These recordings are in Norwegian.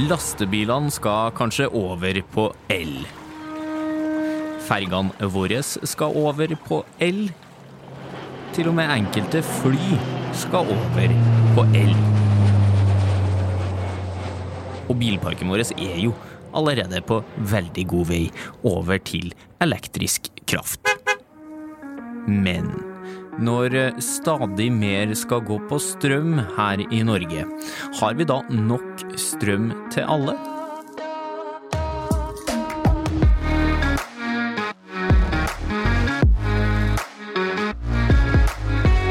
Lastebilene skal kanskje over på el. Fergene våre skal over på el. Til og med enkelte fly skal over på el. Og bilparken vår er jo allerede på veldig god vei over til elektrisk kraft. Men når stadig mer skal gå på strøm her i Norge, har vi da nok strøm til alle?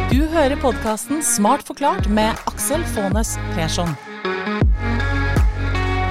Du hører podkasten Smart forklart med Aksel Faanes Persson.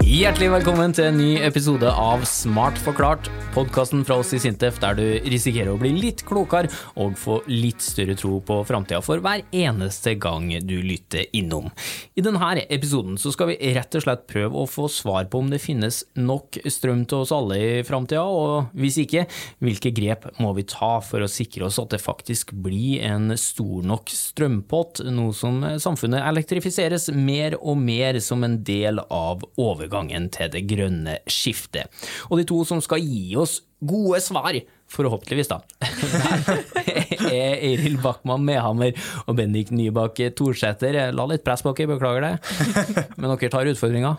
Hjertelig velkommen til en ny episode av Smart forklart, podkasten fra oss i Sintef der du risikerer å bli litt klokere og få litt større tro på framtida for hver eneste gang du lytter innom. I denne episoden skal vi rett og slett prøve å få svar på om det finnes nok strøm til oss alle i framtida, og hvis ikke, hvilke grep må vi ta for å sikre oss at det faktisk blir en stor nok strømpott, nå som samfunnet elektrifiseres mer og mer som en del av overgangen til det grønne skiftet. Og de to som skal gi oss gode svar, forhåpentligvis da, er Eiril Backman Mehammer og Bendik Nybakk Torsæter. La litt press på dere, beklager det, men dere tar utfordringa.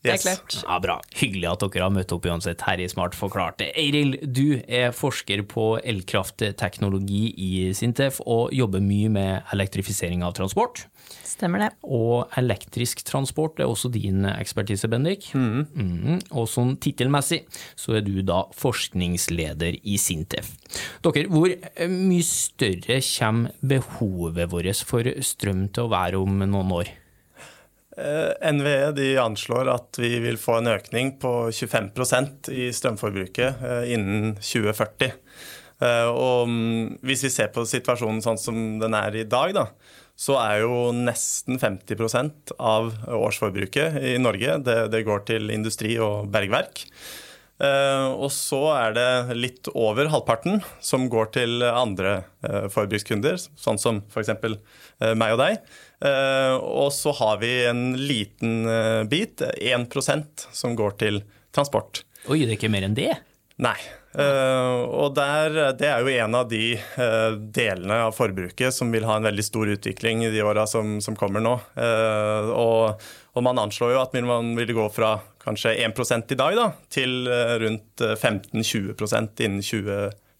Det er klart. Ja, Bra. Hyggelig at dere har møtt opp uansett her i Smart forklart. Eiril, du er forsker på elkraftteknologi i Sintef og jobber mye med elektrifisering av transport. Stemmer det. Og elektrisk transport er også din ekspertise, Bendik. Mhm. Og sånn tittelmessig så er du da forskningsleder i Sintef. Dere, hvor mye større kommer behovet vårt for strøm til å være om noen år? Eh, NVE de anslår at vi vil få en økning på 25% i strømforbruket eh, innen 2040. Eh, og mm, hvis vi ser på situasjonen sånn som den er i dag, da, så er jo nesten 50% av årsforbruket i Norge det, det går til industri og bergverk. Og så er det litt over halvparten som går til andre forbrukskunder, sånn som f.eks. Meg og deg. Uh, og så har vi en liten bit, 1% som går til transport. Oi, det er ikke mer enn det? Nei. og der, det er jo en av de delene av forbruket som vil ha en veldig stor utvikling i de åra som, som, kommer nå. og, og man anslår jo at man vil gå fra kanskje 1% i dag da, til rundt 15-20% innen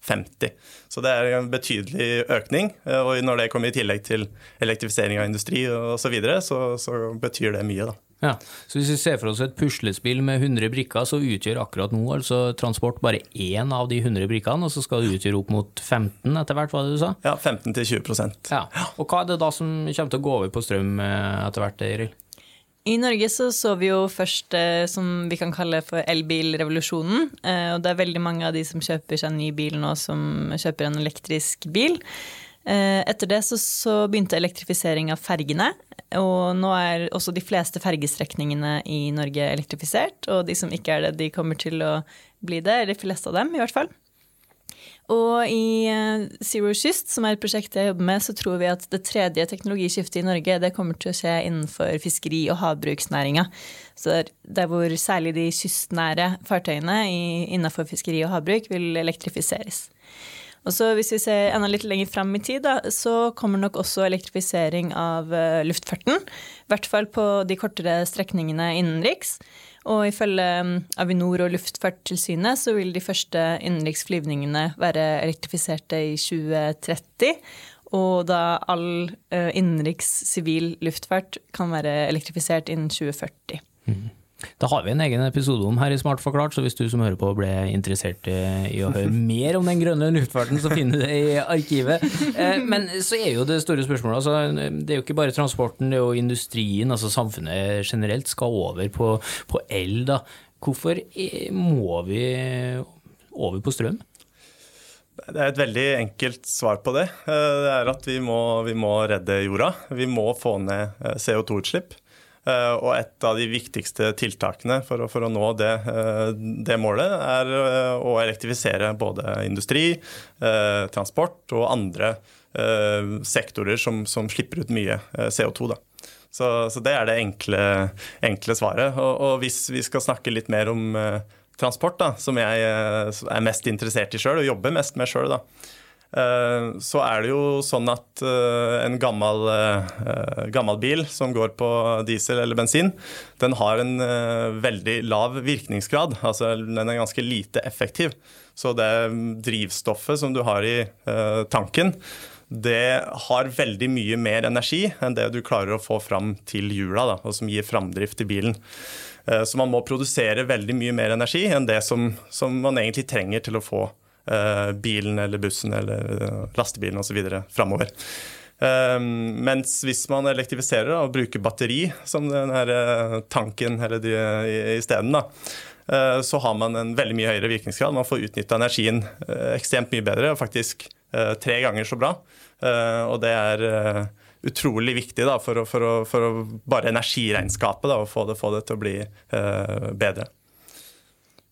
2050. Så det er en betydelig økning. Og når det kommer i tillegg til elektrifisering av industri osv., så, videre, så så betyr det mye. da. Ja, så Hvis vi ser for oss et puslespill med 100 brikker, så utgjør akkurat nå altså transport bare én av de 100 brikkene, og så skal det utgjøre opp mot 15 etter hvert, hva det du sa? Ja, 15-20% Ja, Og hva er det da som kommer til å gå over på strøm etter hvert, Eiril? I Norge så, så vi jo først eh, som vi kan kalle for elbilrevolusjonen. Eh, og det er veldig mange av de som kjøper seg en ny bil nå, som kjøper en elektrisk bil. Eh, etter det så, så, begynte elektrifisering av fergene. Og nå er også de fleste fergestrekningene i Norge elektrifisert. Og de som ikke er det, de kommer til å bli det. De fleste av dem, i hvert fall. Og i Zero Kyst, som er et prosjekt jeg jobber med, så tror vi at det tredje teknologiskiftet i Norge det kommer til å skje innenfor fiskeri- og havbruksnæringa. Så der hvor særlig de kystnære fartøyene innenfor fiskeri og havbruk vil elektrifiseres. Og så Hvis vi ser enda litt lenger fram i tid, da, så kommer nok også elektrifisering av luftfarten. I hvert fall på de kortere strekningene innenriks. Og ifølge Avinor og Luftfartstilsynet så vil de første innenriksflyvningene være elektrifiserte i 2030. Og da all innenriks sivil luftfart kan være elektrifisert innen 2040. Mm. Da har vi en egen episode om her i Smart forklart, så hvis du som hører på ble interessert i å høre mer om den grønne luftfarten, så finner du det i arkivet. Men så er jo det store spørsmålet, altså, det er jo ikke bare transporten, det er jo industrien, altså samfunnet generelt skal over på, på el. da. Hvorfor må vi over på strøm? Det er et veldig enkelt svar på det. Det er at vi må, vi må redde jorda. Vi må få ned CO2-utslipp. Og et av de viktigste tiltakene for å, for å nå det, det, målet, er å elektrifisere både industri, transport og andre sektorer som, som slipper ut mye CO2. Da. Så, så det er det enkle, enkle svaret. Og, og, hvis vi skal snakke litt mer om transport, da, som jeg er mest interessert i sjøl og jobber mest med sjøl, så er det jo sånn at en gammel, gammel, bil som går på diesel eller bensin, den har en veldig lav virkningsgrad. Altså den er ganske lite effektiv. Så det drivstoffet som du har i tanken, det har veldig mye mer energi enn det du klarer å få fram til hjula, da, og som gir framdrift i bilen. Eh, så man må produsere veldig mye mer energi enn det som, som man egentlig trenger til å få bilen eller bussen eller uh, lastebilen osv. framover. Um, mens hvis man elektrifiserer og bruker batteri som den her tanken eller de, i, uh, så har man en veldig mye høyere virkningsgrad. Man får utnytta energien ekstremt mye bedre, og faktisk tre ganger så bra. Eh, og det er eh, utrolig viktig da, for, å, for, å, for, å, bare energiregnskapet da, og få det, få det til å bli uh, bedre.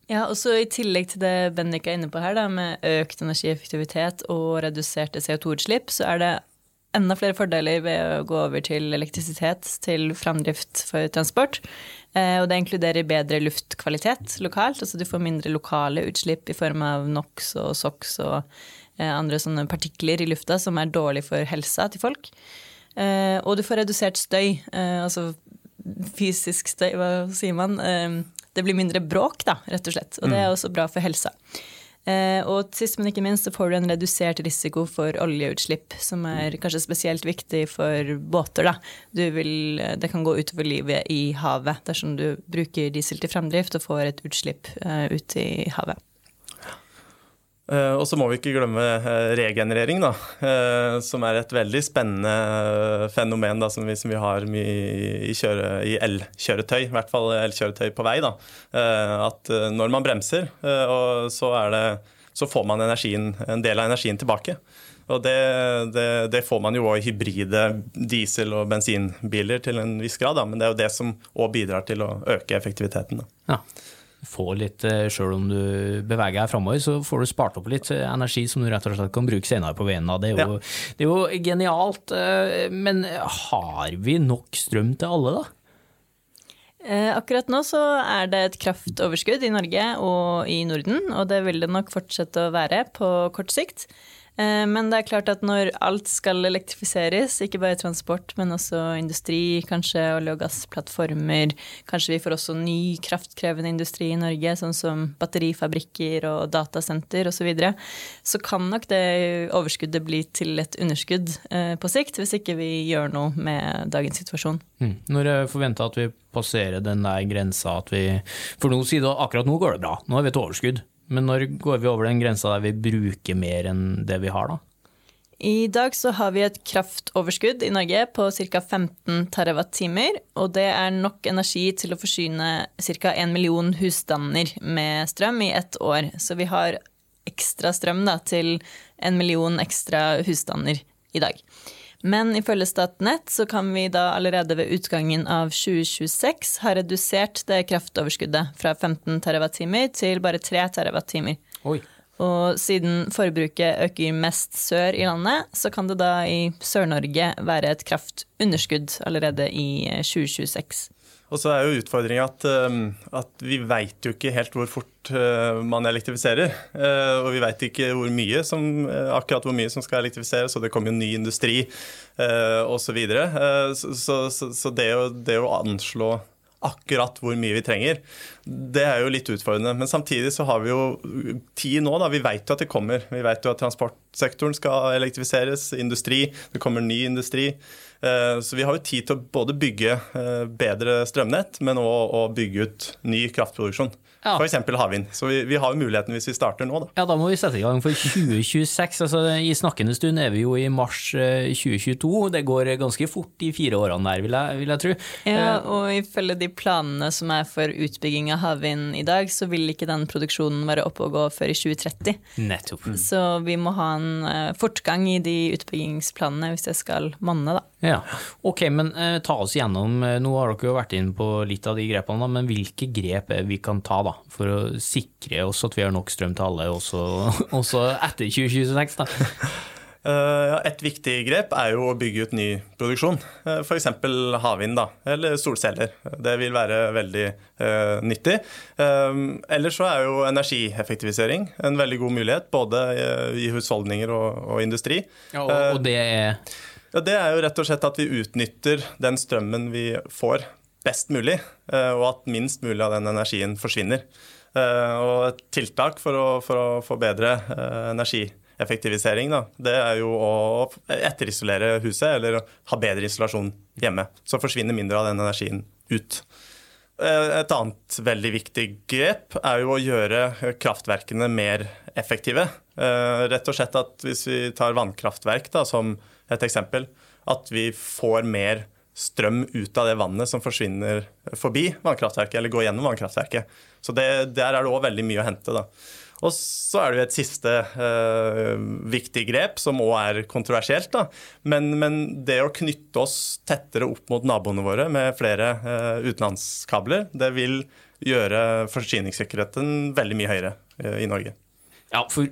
Ja, og så I tillegg til det Bendik er inne på her, da, med økt energieffektivitet og reduserte CO2-utslipp, så er det enda flere fordeler ved å gå over til elektrisitet til framdrift for transport. Eh, og det inkluderer bedre luftkvalitet lokalt. altså Du får mindre lokale utslipp i form av NOx og SOx og Eh, andre sånne partikler i lufta som er dårlig for helsa til folk. Eh, og du får redusert støy, eh, altså fysisk støy, hva sier man. Det blir mindre bråk, da, rett og slett. Og det er mm. også bra for helsa. Og sist, men ikke minst, så får du en redusert risiko for oljeutslipp, som er kanskje spesielt viktig for båter. Vil, det kan gå utover livet i havet dersom du bruker diesel til framdrift og får et utslipp ut i havet. Eh, og så må vi ikke glemme eh, regenerering, da, eh, som er et veldig spennende fenomen da, som, vi, som vi har mye i, kjøre, i elkjøretøy, i hvert fall elkjøretøy på vei. Da. At når man bremser, så, det, så, får man energien, en del av energien tilbake. Og det, det, det får man jo òg i hybride diesel- og bensinbiler til en viss grad, da, men det er jo det som òg bidrar til å øke effektiviteten. Da. Ja få litt, eh, Sjøl om du beveger deg framover, så får du spart opp litt energi som du rett og slett kan bruke senere på veien. Det er, jo, ja. det er jo genialt. Eh, men har vi nok strøm til alle, da? Eh, akkurat nå så er det et kraftoverskudd i Norge og i Norden, og det vil det nok fortsette å være på kort sikt. Eh, men det er klart at når alt skal elektrifiseres, ikke bare transport, men også industri, kanskje olje- og gassplattformer, kanskje vi får også ny kraftkrevende industri i Norge, sånn som batterifabrikker og datasenter osv., så, videre, så kan nok det overskuddet bli til et underskudd eh, på sikt, hvis ikke vi gjør noe med dagens situasjon. Mm. Når jeg forventer at vi passerer den der grensa at vi For nå sier akkurat nå går det bra, nå har vi et overskudd. Men når går vi over den grensa der vi bruker mer enn det vi har, da? I dag så har vi et kraftoverskudd i Norge på ca. 15 TWh, og det er nok energi til å forsyne ca. 1 million husstander med strøm i ett år. Så vi har ekstra strøm da, til 1 million ekstra husstander i dag. Men ifølge Statnett så kan vi da allerede ved utgangen av 2026 ha redusert det kraftoverskuddet fra 15 TWh til bare 3 TWh. Oi. Og siden forbruket øker mest sør i landet, så kan det da i Sør-Norge være et kraftunderskudd allerede i 2026. Og så er jo utfordringa at, um, at, vi veit jo ikke helt hvor fort uh, man elektrifiserer. Uh, og vi veit ikke hvor mye som, akkurat hvor mye som skal elektrifiseres, og det kommer jo ny industri osv. Så, videre. så, så, så det, å, det å anslå akkurat hvor mye vi trenger. Det er jo litt utfordrende. Men samtidig så har vi jo tid nå. da, Vi vet jo at det kommer. Vi vet jo at transportsektoren skal elektrifiseres, industri, det kommer ny industri. Eh, så vi har jo tid til å både bygge eh, bedre strømnett, men òg å bygge ut ny kraftproduksjon. Ja. F.eks. havvind. Så vi, vi, har jo muligheten hvis vi starter nå, da. Ja, da må vi sette i gang for 2026. Altså, I snakkende stund er vi jo i mars 2022. Eh, det går ganske fort i fire årene der, vil jeg, vil jeg tro. Ja, og ifølge de planene som er for utbygging av havvind i dag, så vil ikke den produksjonen være oppe og gå før i 2030. Nettopp. Mm. Så vi må ha en uh, fortgang i de utbyggingsplanene hvis jeg skal manne, da. Ja, ok, men ta oss gjennom, nå har dere jo vært inn på litt av de grepene, men hvilke grep vi kan ta da? Da, for å sikre oss at vi har nok strøm til alle også, også etter 2026? da? Uh, et viktig grep er jo å bygge ut ny produksjon. Uh, F.eks. havvind da, eller solceller. Det vil være veldig uh, nyttig. Uh, ellers så er jo energieffektivisering en veldig god mulighet, både i husholdninger og, og industri. Ja, og, og det er ja, Det er jo rett og slett at vi utnytter den strømmen vi får best mulig, og at minst mulig av den energien forsvinner. Og et tiltak for å, for å få bedre energieffektivisering, da, det er jo å etterisolere huset eller ha bedre isolasjon hjemme. Så forsvinner mindre av den energien ut. Eh, et annet veldig viktig grep er jo å gjøre kraftverkene mer effektive. Eh, rett og slett at hvis vi tar vannkraftverk da, som et eksempel, at vi får mer strøm ut av det vannet som forsvinner forbi vannkraftverket, eller går gjennom vannkraftverket. Så det, der er det òg veldig mye å hente. da. Og så er det jo et siste eh, viktig grep, som òg er kontroversielt. da. Men, men, det å knytte oss tettere opp mot naboene våre med flere eh, utenlandskabler, det vil gjøre forsyningssikkerheten veldig mye høyere eh, i Norge. Ja, for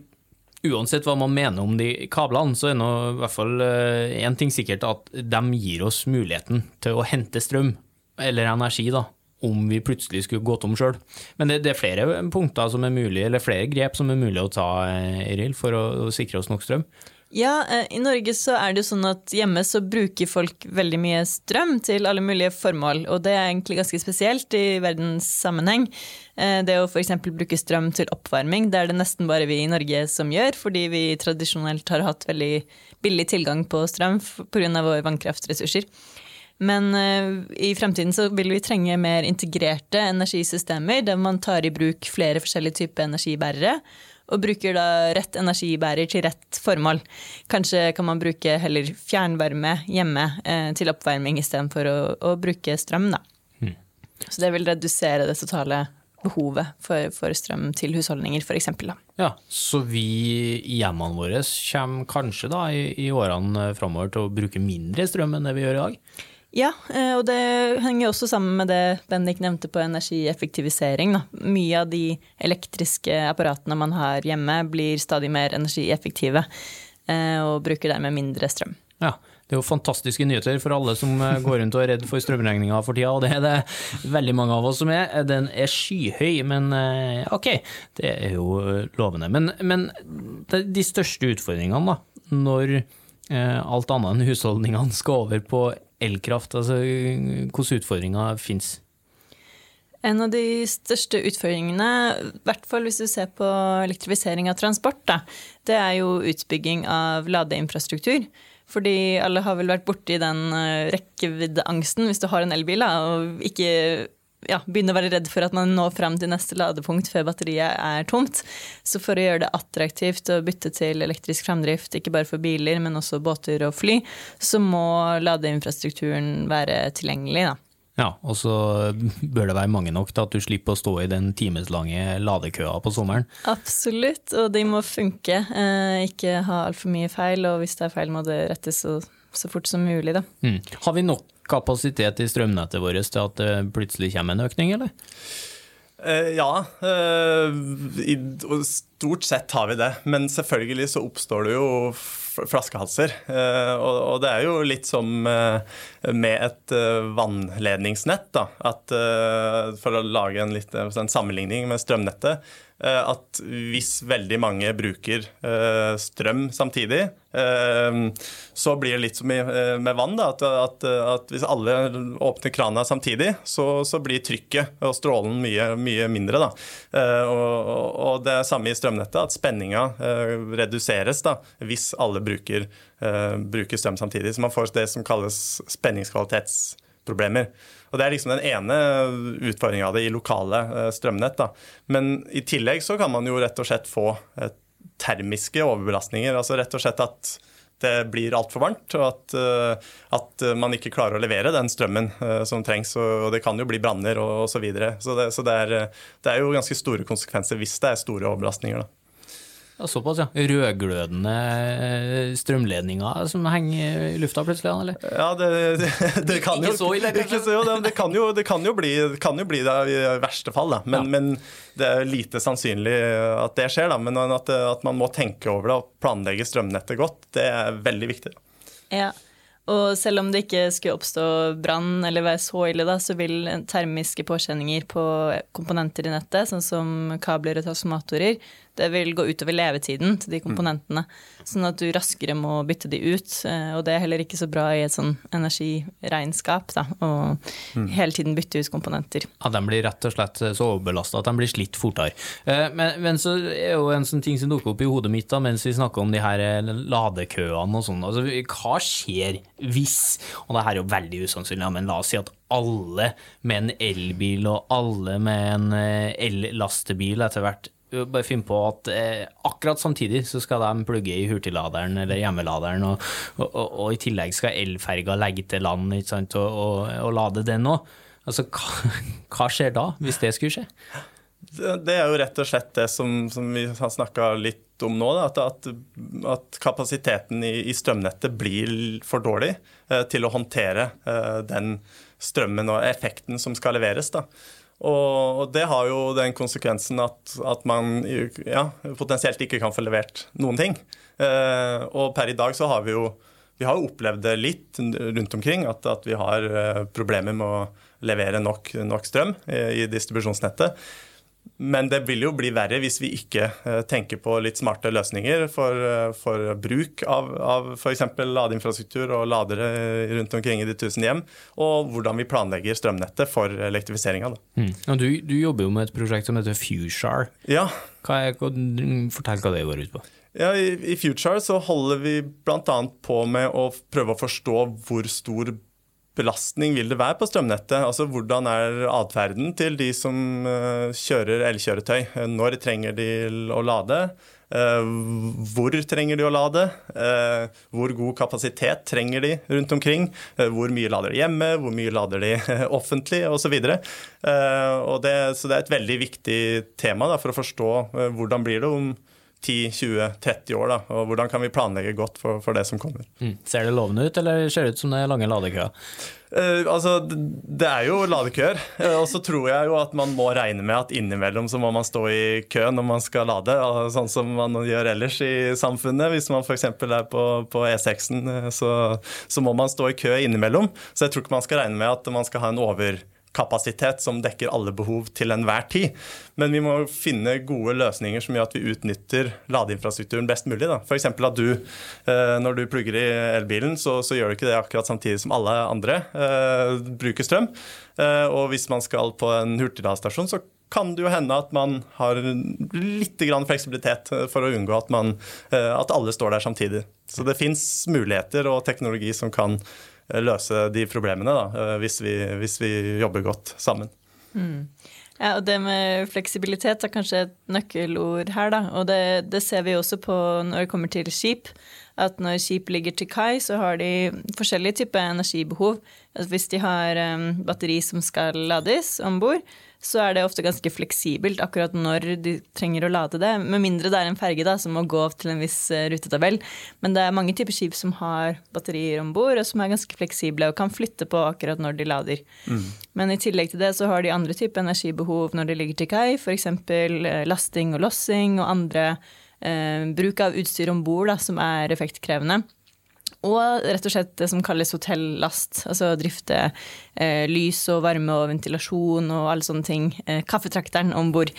uansett hva man mener om de kablene, så er nå i hvert fall én ting sikkert, at de gir oss muligheten til å hente strøm, eller energi, da, om vi plutselig skulle gå tom sjøl. Men det, det, er flere punkter som er mulig, eller flere grep som er mulig å ta, Eiril, for å, å sikre oss nok strøm? Ja, eh, i Norge så er det jo sånn at hjemme så bruker folk veldig mye strøm til alle mulige formål, og det er egentlig ganske spesielt i verdens sammenheng. Eh, det å f.eks. bruke strøm til oppvarming, det er det nesten bare vi i Norge som gjør, fordi vi tradisjonelt har hatt veldig billig tilgang på strøm pga. våre vannkraftressurser. Men uh, i fremtiden så vil vi trenge mer integrerte energisystemer, der man tar i bruk flere forskjellige typer energibærere. Og bruker da rett energibærer til rett formål. Kanskje kan man bruke heller fjernvarme hjemme eh, til oppvarming istedenfor å, å bruke strøm. Da. Mm. Så det vil redusere det totale behovet for, for strøm til husholdninger, f.eks. Ja, så vi i hjemmene våre kommer kanskje da i, i årene framover til å bruke mindre strøm enn det vi gjør i dag? Ja, eh, og det henger også sammen med det Bendik nevnte på energieffektivisering. Da. Mye av de elektriske apparatene man har hjemme, blir stadig mer energieffektive eh, og bruker dermed mindre strøm. Ja, det er jo fantastiske nyheter for alle som eh, går rundt og er redd for strømregninga for tida, og det er det veldig mange av oss som er. Den er skyhøy, men ok, det er jo lovende. Men, men de største utfordringene, da, når alt annet enn husholdningene skal over på elkraft? Altså, hvilke utfordringer finnes? En av de største utfordringene, i hvert fall hvis du ser på elektrifisering av transport, da, det er jo utbygging av ladeinfrastruktur. Fordi alle har vel vært borti den eh, rekkeviddeangsten hvis du har en elbil da, og ikke ja, begynne å være redd for at man når fram til neste ladepunkt før batteriet er tomt. Så for å gjøre det attraktivt å bytte til elektrisk framdrift, ikke bare for biler, men også båter og fly, så må ladeinfrastrukturen være tilgjengelig. da. Ja, og så bør det være mange nok til at du slipper å stå i den timeslange ladekøa på sommeren. Absolutt, og de må funke. Eh, ikke ha altfor mye feil, og hvis det er feil, må det rettes så, så fort som mulig. Da. Mm. Har vi nok kapasitet i strømnettet vårt til at det plutselig kommer en økning, eller? Eh, ja, eh, stort sett har vi det. Men selvfølgelig så oppstår det jo flaskehalser. Eh, og det er jo litt som med et vannledningsnett. Da. At for å lage en, litt, en sammenligning med strømnettet, Eh, at hvis veldig mange bruker eh, strøm samtidig, eh, så blir det litt som med vann. Da, at, at, at, hvis alle åpner krana samtidig, så, så, blir trykket og strålen mye, mye mindre. Og, og, det er samme i strømnettet, at spenninga reduseres da, hvis alle bruker, bruker strøm samtidig. Så man får det som kalles spenningskvalitetsproblemer. Og Det er liksom den ene utfordringa av det i lokale eh, strømnett. Da. Men i tillegg så kan man jo rett og slett få eh, termiske overbelastninger. Altså rett og slett at det blir altfor varmt, og at, uh, at, man ikke klarer å levere den strømmen som trengs. Og, det kan jo bli branner osv. Så, videre. så, det, så det, det er jo ganske store konsekvenser hvis det er store overbelastninger. Da. Ja, Såpass, ja. Rødglødende eh, strømledninger som henger i lufta plutselig, eller? Ja, det, det, det kan jo Ikke så ille, ikke så, det, det, kan jo, det kan jo bli kan jo bli det i verste fall, da. Men, Ja. men det er lite sannsynlig at det skjer. da. Men at, at man må tenke over det og planlegge strømnettet godt, det er veldig viktig. Ja, og selv om det ikke skulle oppstå brann eller være så ille, da, så vil termiske påkjenninger på komponenter i nettet, sånn som kabler og transformatorer, det vil gå utover levetiden til de komponentene. Sånn at du raskere må bytte de ut. eh, Og det er heller ikke så bra i et sånn energiregnskap, da, å hele tiden bytte ut komponenter. Ja, De blir rett og slett så overbelasta at de blir slitt fortere. Eh, Men, men så er jo en sånn ting som dukker opp i hodet mitt da, mens vi snakker om de her eh, ladekøene og sånn. Altså, hva skjer hvis, og det her er jo veldig usannsynlig, ja, men la oss si at alle med en elbil og alle med en eh, el-lastebil etter hvert eh, bare finne på at eh, akkurat samtidig så skal de plugge i hurtigladeren eller hjemmeladeren, og, og, og, og i tillegg skal elferga legge til land sant, og, lade den òg. Altså, hva, hva skjer da, hvis det skulle skje? Det det er jo rett og slett det som, som vi har snakka litt om nå. Da, at, at kapasiteten i, i strømnettet blir for dårlig eh, til å håndtere eh, den strømmen og effekten som skal leveres. Da. Og, og det har jo den konsekvensen at, at man ja, potensielt ikke kan få levert noen ting. Eh, og per i dag så har vi jo vi har opplevd det litt rundt omkring, at, at vi har eh, problemer med å levere nok, nok strøm i, i distribusjonsnettet. Men det vil jo bli verre hvis vi ikke eh, tenker på litt smarte løsninger for, eh, for bruk av, av f.eks. ladeinfrastruktur og ladere rundt omkring i de tusen hjem, og hvordan vi planlegger strømnettet for elektrifiseringa. Mm. Du, du jobber jo med et prosjekt som heter Fushar. Ja, Hva er, fortell hva det går ut på. Ja, i, I Future så holder vi bl.a. på med å prøve å forstå hvor stor belastning vil det være på strømnettet. Altså Hvordan er atferden til de som eh, kjører elkjøretøy? Når trenger de å lade? Eh, hvor trenger de å lade? Eh, hvor god kapasitet trenger de rundt omkring? Hvor mye lader de hjemme? Hvor mye lader de offentlig? Osv. Så, og det, så det er et veldig viktig tema da, for å forstå hvordan blir det om 10-20-30 år, da, og hvordan kan vi planlegge godt for, for det som kommer. Mm. Ser det lovende ut, eller ser det ut som det er lange ladekøer? Eh, altså, Det er jo ladekøer, eh, og så tror jeg jo at man må regne med at innimellom så må man stå i kø når man skal lade, altså, sånn som man gjør ellers i samfunnet. Hvis man f.eks. er på, på E6-en, eh, så, så må man stå i kø innimellom. Så jeg tror ikke man skal regne med at man skal ha en overkapasitet som dekker alle behov til enhver tid. Men vi må finne gode løsninger som gjør at vi utnytter ladeinfrastrukturen best mulig. F.eks. at du, eh, når du plugger i elbilen, så, så gjør du ikke det akkurat samtidig som alle andre eh, bruker strøm. Eh, og hvis man skal på en hurtigladestasjon, så kan det jo hende at man har litt fleksibilitet eh, for å unngå at, man, eh, at alle står der samtidig. Så det fins muligheter og teknologi som kan løse de problemene, da, eh, hvis, vi, hvis vi jobber godt sammen. Ja, og det med fleksibilitet er kanskje et nøkkelord her, da. Og det, det ser vi også på når det kommer til skip. At når skip ligger til kai, så har de forskjellige typer energibehov. Altså hvis de har um, batteri som skal lades om bord, så er det ofte ganske fleksibelt akkurat når de trenger å lade det. Med mindre det er en ferge da, som må gå til en viss eh, rutetabell. Men det er mange typer skip som har batterier om bord, og som er ganske fleksible og kan flytte på akkurat når de lader. Men i tillegg til det så har de andre typer energibehov når de ligger til kai, f.eks. lasting og lossing og andre eh, bruk av utstyr om bord som er effektkrevende. Og rett og slett det som kalles hotellast. Altså å drifte eh, lys og varme og ventilasjon og alle sånne ting. Eh, kaffetrakteren om bord.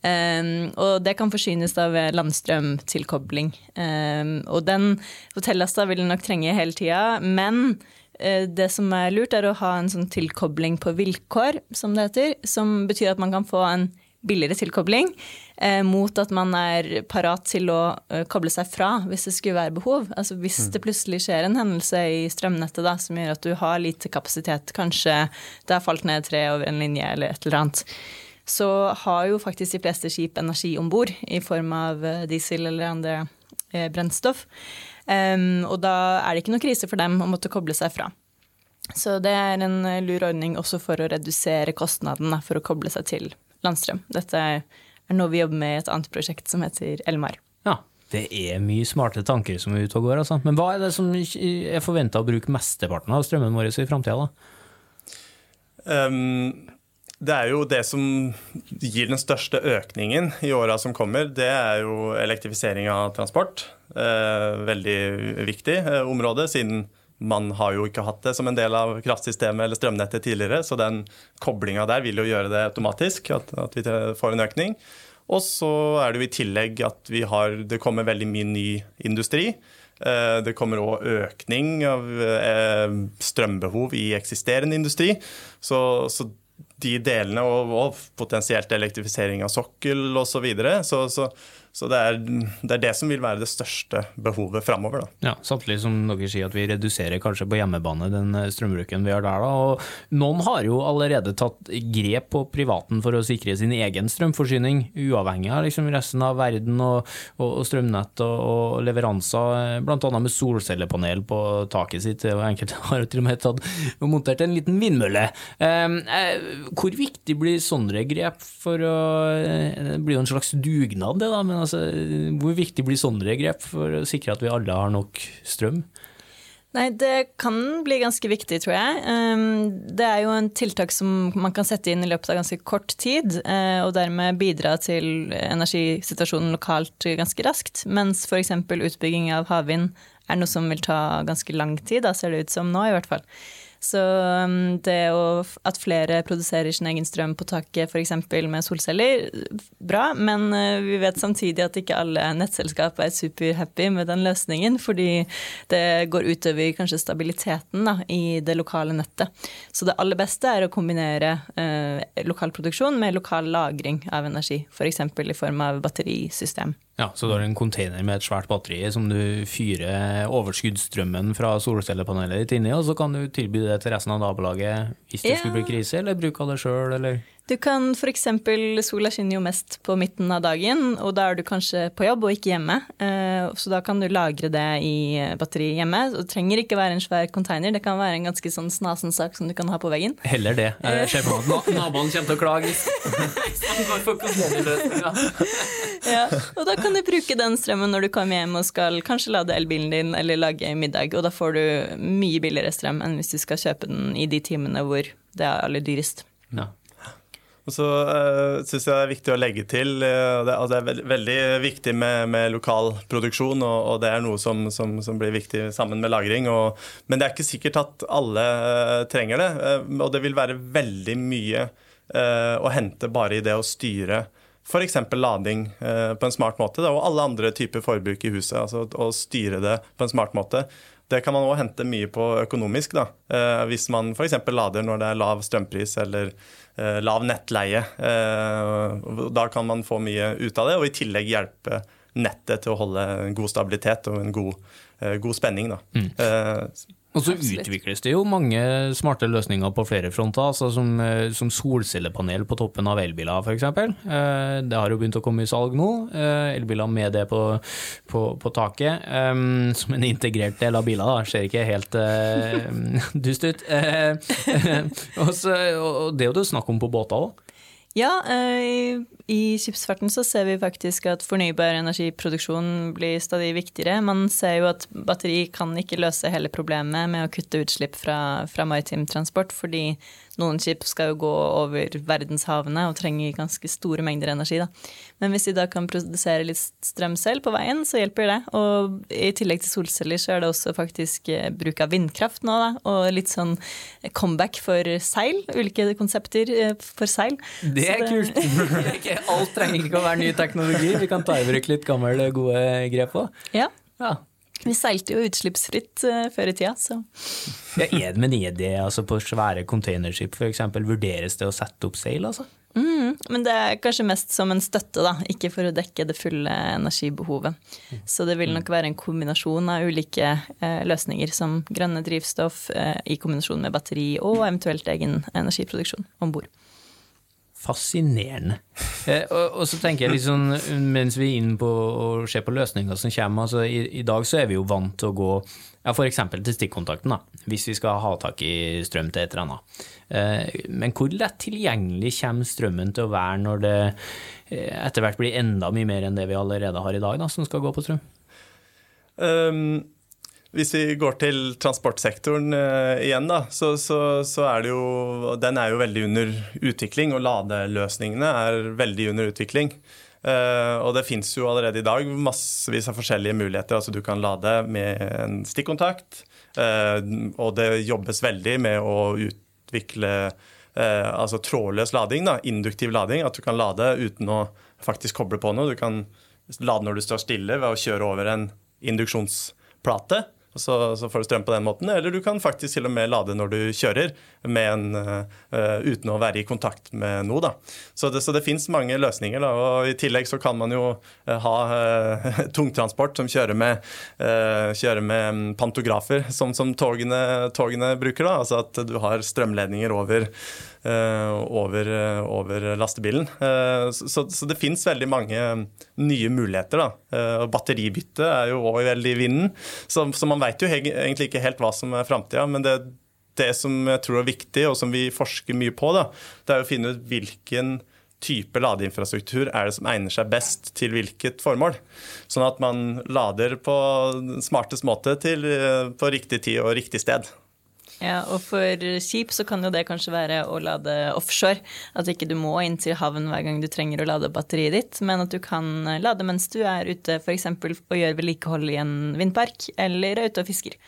Um, og det kan forsynes da ved landstrømtilkobling. Um, og den hotellasta vil den nok trenge hele tida, men eh, det som er lurt, er å ha en sånn tilkobling på vilkår, som det heter. Som betyr at man kan få en billigere tilkobling eh, mot at man er parat til å eh, koble seg fra hvis det skulle være behov. Altså Hvis det plutselig skjer en hendelse i strømnettet da, som gjør at du har lite kapasitet, kanskje det har falt ned et tre over en linje eller et eller annet, så har jo faktisk de fleste skip energi om bord i form av eh, diesel eller andre brennstoff. Og da er det ikke noe krise for dem å måtte koble seg fra. Så det er en lur ordning også for å redusere kostnaden for å koble seg til landstrøm. Dette er noe vi jobber med i et annet prosjekt som heter Elmar. Ja, det er mye smarte tanker som er ute og går, altså. Men hva er det som er forventa å bruke mesteparten av strømmen vår i framtida, da? Um, det er jo det som gir den største økningen i åra som kommer, det er jo elektrifisering av transport. Eh, veldig viktig eh, område, siden man har jo ikke hatt det som en del av kraftsystemet eller strømnettet tidligere, så den koblinga der vil jo gjøre det automatisk, at, at vi får en økning. Og så er det jo i tillegg at har Det kommer veldig mye ny industri. Eh, det kommer òg økning av eh, strømbehov i eksisterende industri. Så, så de delene, og, og potensielt elektrifisering av sokkel osv. Så, videre. så Så så det er, det er, det som vil være det største behovet framover. Ja, samtidig som dere sier at vi reduserer kanskje på hjemmebane den eh, strømbruken vi har der. Da. Og noen har jo allerede tatt grep på privaten for å sikre sin egen strømforsyning, uavhengig av liksom resten av verden og, og, og strømnett og, og leveranser, bl.a. med solcellepanel på taket sitt. og Enkelte har til og med tatt og montert en liten vindmølle. Ehm, eh, hvor viktig blir sånne grep for å eh, Det blir jo en slags dugnad, det da. men altså, hvor viktig blir sånne grep for å sikre at vi alle har nok strøm? Nei, det kan bli ganske viktig, tror jeg. Ehm, det er jo en tiltak som man kan sette inn i løpet av ganske kort tid, eh, og dermed bidra til energisituasjonen lokalt ganske raskt. Mens f.eks. utbygging av havvind er noe som vil ta ganske lang tid, da ser det ut som nå i hvert fall. Så um, det å, at flere produserer sin egen strøm på taket f.eks. med solceller, bra. Men uh, vi vet samtidig at ikke alle nettselskap er superhappy med den løsningen, fordi det går utover kanskje stabiliteten da, i det lokale nettet. Så det aller beste er å kombinere eh, lokal produksjon med lokal lagring av energi, f.eks. For i form av batterisystem. Ja, Så du har en container med et svært batteri som du fyrer overskuddsstrømmen fra solcellepanelet ditt inni, og så kan du tilby det til resten av nabolaget hvis det ja. skulle bli krise, eller bruke av det sjøl, eller du kan f.eks. Sola skinner jo mest på midten av dagen, og da er du kanskje på jobb og ikke hjemme. Eh, så da kan du lagre det i batteri hjemme. Det trenger ikke være en svær container, det kan være en ganske sånn snasen sak som du kan ha på veggen. Heller det. Jeg ser for meg at naboen kommer til å klage. ja, og da kan du bruke den strømmen når du kommer hjem og skal kanskje lade elbilen din eller lage middag, og da får du mye billigere strøm enn hvis du skal kjøpe den i de timene hvor det er aller dyrest. Ja. Og så uh, syns jeg det er viktig å legge til uh, det, altså det er veld, veldig viktig med, med lokal produksjon, og, og, det er noe som, som, som, blir viktig sammen med lagring. Og, men det er ikke sikkert at alle uh, trenger det. Uh, og det vil være veldig mye å hente bare i det å styre f.eks. lading på en smart måte, da, og alle andre typer forbruk i huset. altså Å styre det på en smart måte. Det kan man òg hente mye på økonomisk, da. hvis man f.eks. lader når det er lav strømpris eller Eh, lav nettleie. Eh, da kan man få mye ut av det, og i tillegg hjelpe nettet til å holde god stabilitet og en god, eh, god spenning. Da. Mm. Og så utvikles det jo mange smarte løsninger på flere fronter, altså som, eh, som solcellepanel på toppen av elbiler f.eks. Eh, det har jo begynt å komme i salg nå. Eh, elbiler med det på, på, på taket, som en integrert del av biler. Da. Ser ikke helt dust ut. og, det er jo det snakk om på båter òg. Ja, i, i skipsfarten så ser vi faktisk at fornybar energiproduksjon blir stadig viktigere. Man ser jo at batteri kan ikke løse hele problemet med å kutte utslipp fra, fra maritim transport, fordi noen skip skal jo gå over verdenshavene og trenger ganske store mengder energi. Da. Men hvis de da kan produsere litt strøm selv på veien, så hjelper det. Og i tillegg til solceller så er det også faktisk eh, bruk av vindkraft nå, da. Og litt sånn comeback for seil. Ulike konsepter eh, for seil. Det er det... kult! Alt trenger ikke å være ny teknologi. Vi kan ta i bruk litt gamle, gode grep òg. Ja. ja. Vi seilte jo utslippsfritt uh, før i tida, så ja, er, Men er det altså på svære containerskip f.eks. vurderes det å sette opp seil, altså? Mm, men det er kanskje mest som en støtte, da, ikke for å dekke det fulle energibehovet. Så det vil nok være en kombinasjon av ulike eh, løsninger, som grønne drivstoff eh, i kombinasjon med batteri og eventuelt egen energiproduksjon om bord. Fascinerende. Eh, og, og, så tenker jeg liksom, mens vi er inne på å se på løsninger som kommer, altså i, i, dag så er vi jo vant til å gå ja, f.eks. til stikkontakten, da, hvis vi skal ha tak i strøm til et eller annet. Eh, men hvor lett tilgjengelig kommer strømmen til å være når det eh, etter hvert blir enda mye mer enn det vi allerede har i dag, da, som skal gå på strøm? Um hvis vi går til transportsektoren uh, igjen, da, så, så, så, er det jo Den er jo veldig under utvikling, og ladeløsningene er veldig under utvikling. Uh, og det fins jo allerede i dag massevis av forskjellige muligheter. Altså du kan lade med en stikkontakt, uh, og det jobbes veldig med å utvikle altså trådløs lading, da, induktiv lading. At du kan lade uten å faktisk koble på noe. Du kan lade når du står stille ved å kjøre over en induksjonsplate så, så, får du strøm på den måten. Eller du kan faktisk til og med lade når du kjører, en, uh, uten å være i kontakt med noe. Da. Så det, så det fins mange løsninger. Da. og I tillegg så kan man jo uh, ha uh, tungtransport som kjører med, kjører med pantografer, som, som togene, togene, bruker. Da. Altså at du har strømledninger over Eh, over, eh, over, lastebilen. Eh, så, så det fins veldig mange nye muligheter. da. Batteribytte er jo òg veldig i vinden, så, så man veit jo egentlig ikke helt hva som er framtida. Men det, det, som jeg tror er viktig, og som vi forsker mye på, da, det er å finne ut hvilken type ladeinfrastruktur er det som egner seg best til hvilket formål. Sånn at man lader på smartest måte til, på riktig tid og riktig sted. Ja, og for skip så kan jo det kanskje være å lade offshore. At ikke du må inn til havn hver gang du trenger å lade batteriet ditt, men at du kan lade mens du er ute f.eks. og gjør vedlikehold i en vindpark, eller er ute og fisker.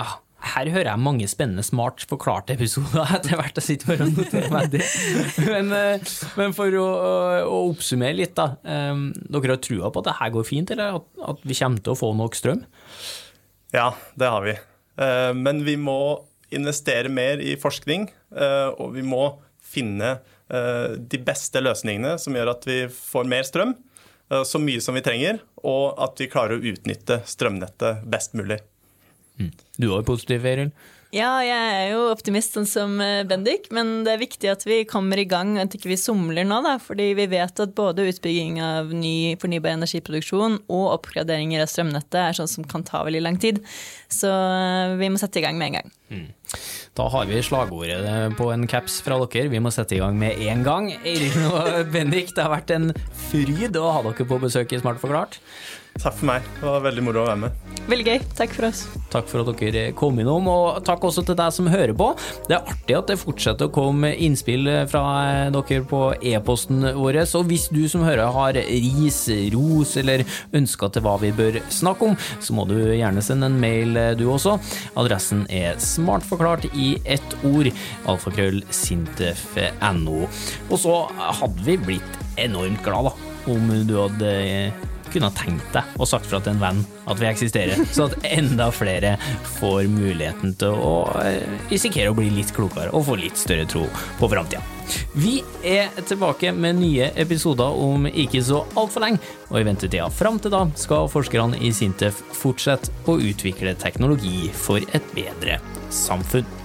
Ah, her hører jeg mange spennende, smart forklarte episoder etter hvert. Jeg sitter bare og noterer meg det. Men, eh, men for å, å, oppsummere litt, da. Eh, dere har trua på at det her går fint, eller at, at vi kommer til å få nok strøm? Ja, det har vi. Eh, men vi må investere mer i forskning, eh, og vi må finne eh, de beste løsningene som gjør at vi får mer strøm, eh, så mye som vi trenger, og at vi klarer å utnytte strømnettet best mulig. Mm. Du er positiv, Eiril? Ja, jeg er jo optimist sånn som Bendik, men det er viktig at vi kommer i gang, at ikke vi somler nå. Da, fordi vi vet at både utbygging av ny fornybar energiproduksjon og oppgraderinger av strømnettet er sånn som kan ta veldig lang tid. Så vi må sette i gang med en gang. Mm. Da har vi slagordet på en caps fra dere. Vi må sette i gang med en gang. Eirin og Bendik, det har vært en fryd å ha dere på besøk i Smart forklart. Takk for meg. Det var veldig moro å være med. Veldig gøy. Takk for oss. Takk for at dere kom innom, og takk også til deg som hører på. Det er artig at det fortsetter å komme innspill fra dere på e-posten vår. Og hvis du som hører har ris, ros eller ønsker til hva vi bør snakke om, så må du gjerne sende en mail du også. Adressen er smartforklart i ett ord. Alfakrøll sintef.no. Og så hadde vi blitt enormt glad da, om du hadde kunne ha tenkt deg og sagt fra til en venn at vi eksisterer, så at enda flere får muligheten til å eh, risikere å bli litt klokere og få litt større tro på framtida. Vi er tilbake med nye episoder om ikke så altfor lenge, og i ventetida fram til da skal forskerne i Sintef fortsette å utvikle teknologi for et bedre samfunn.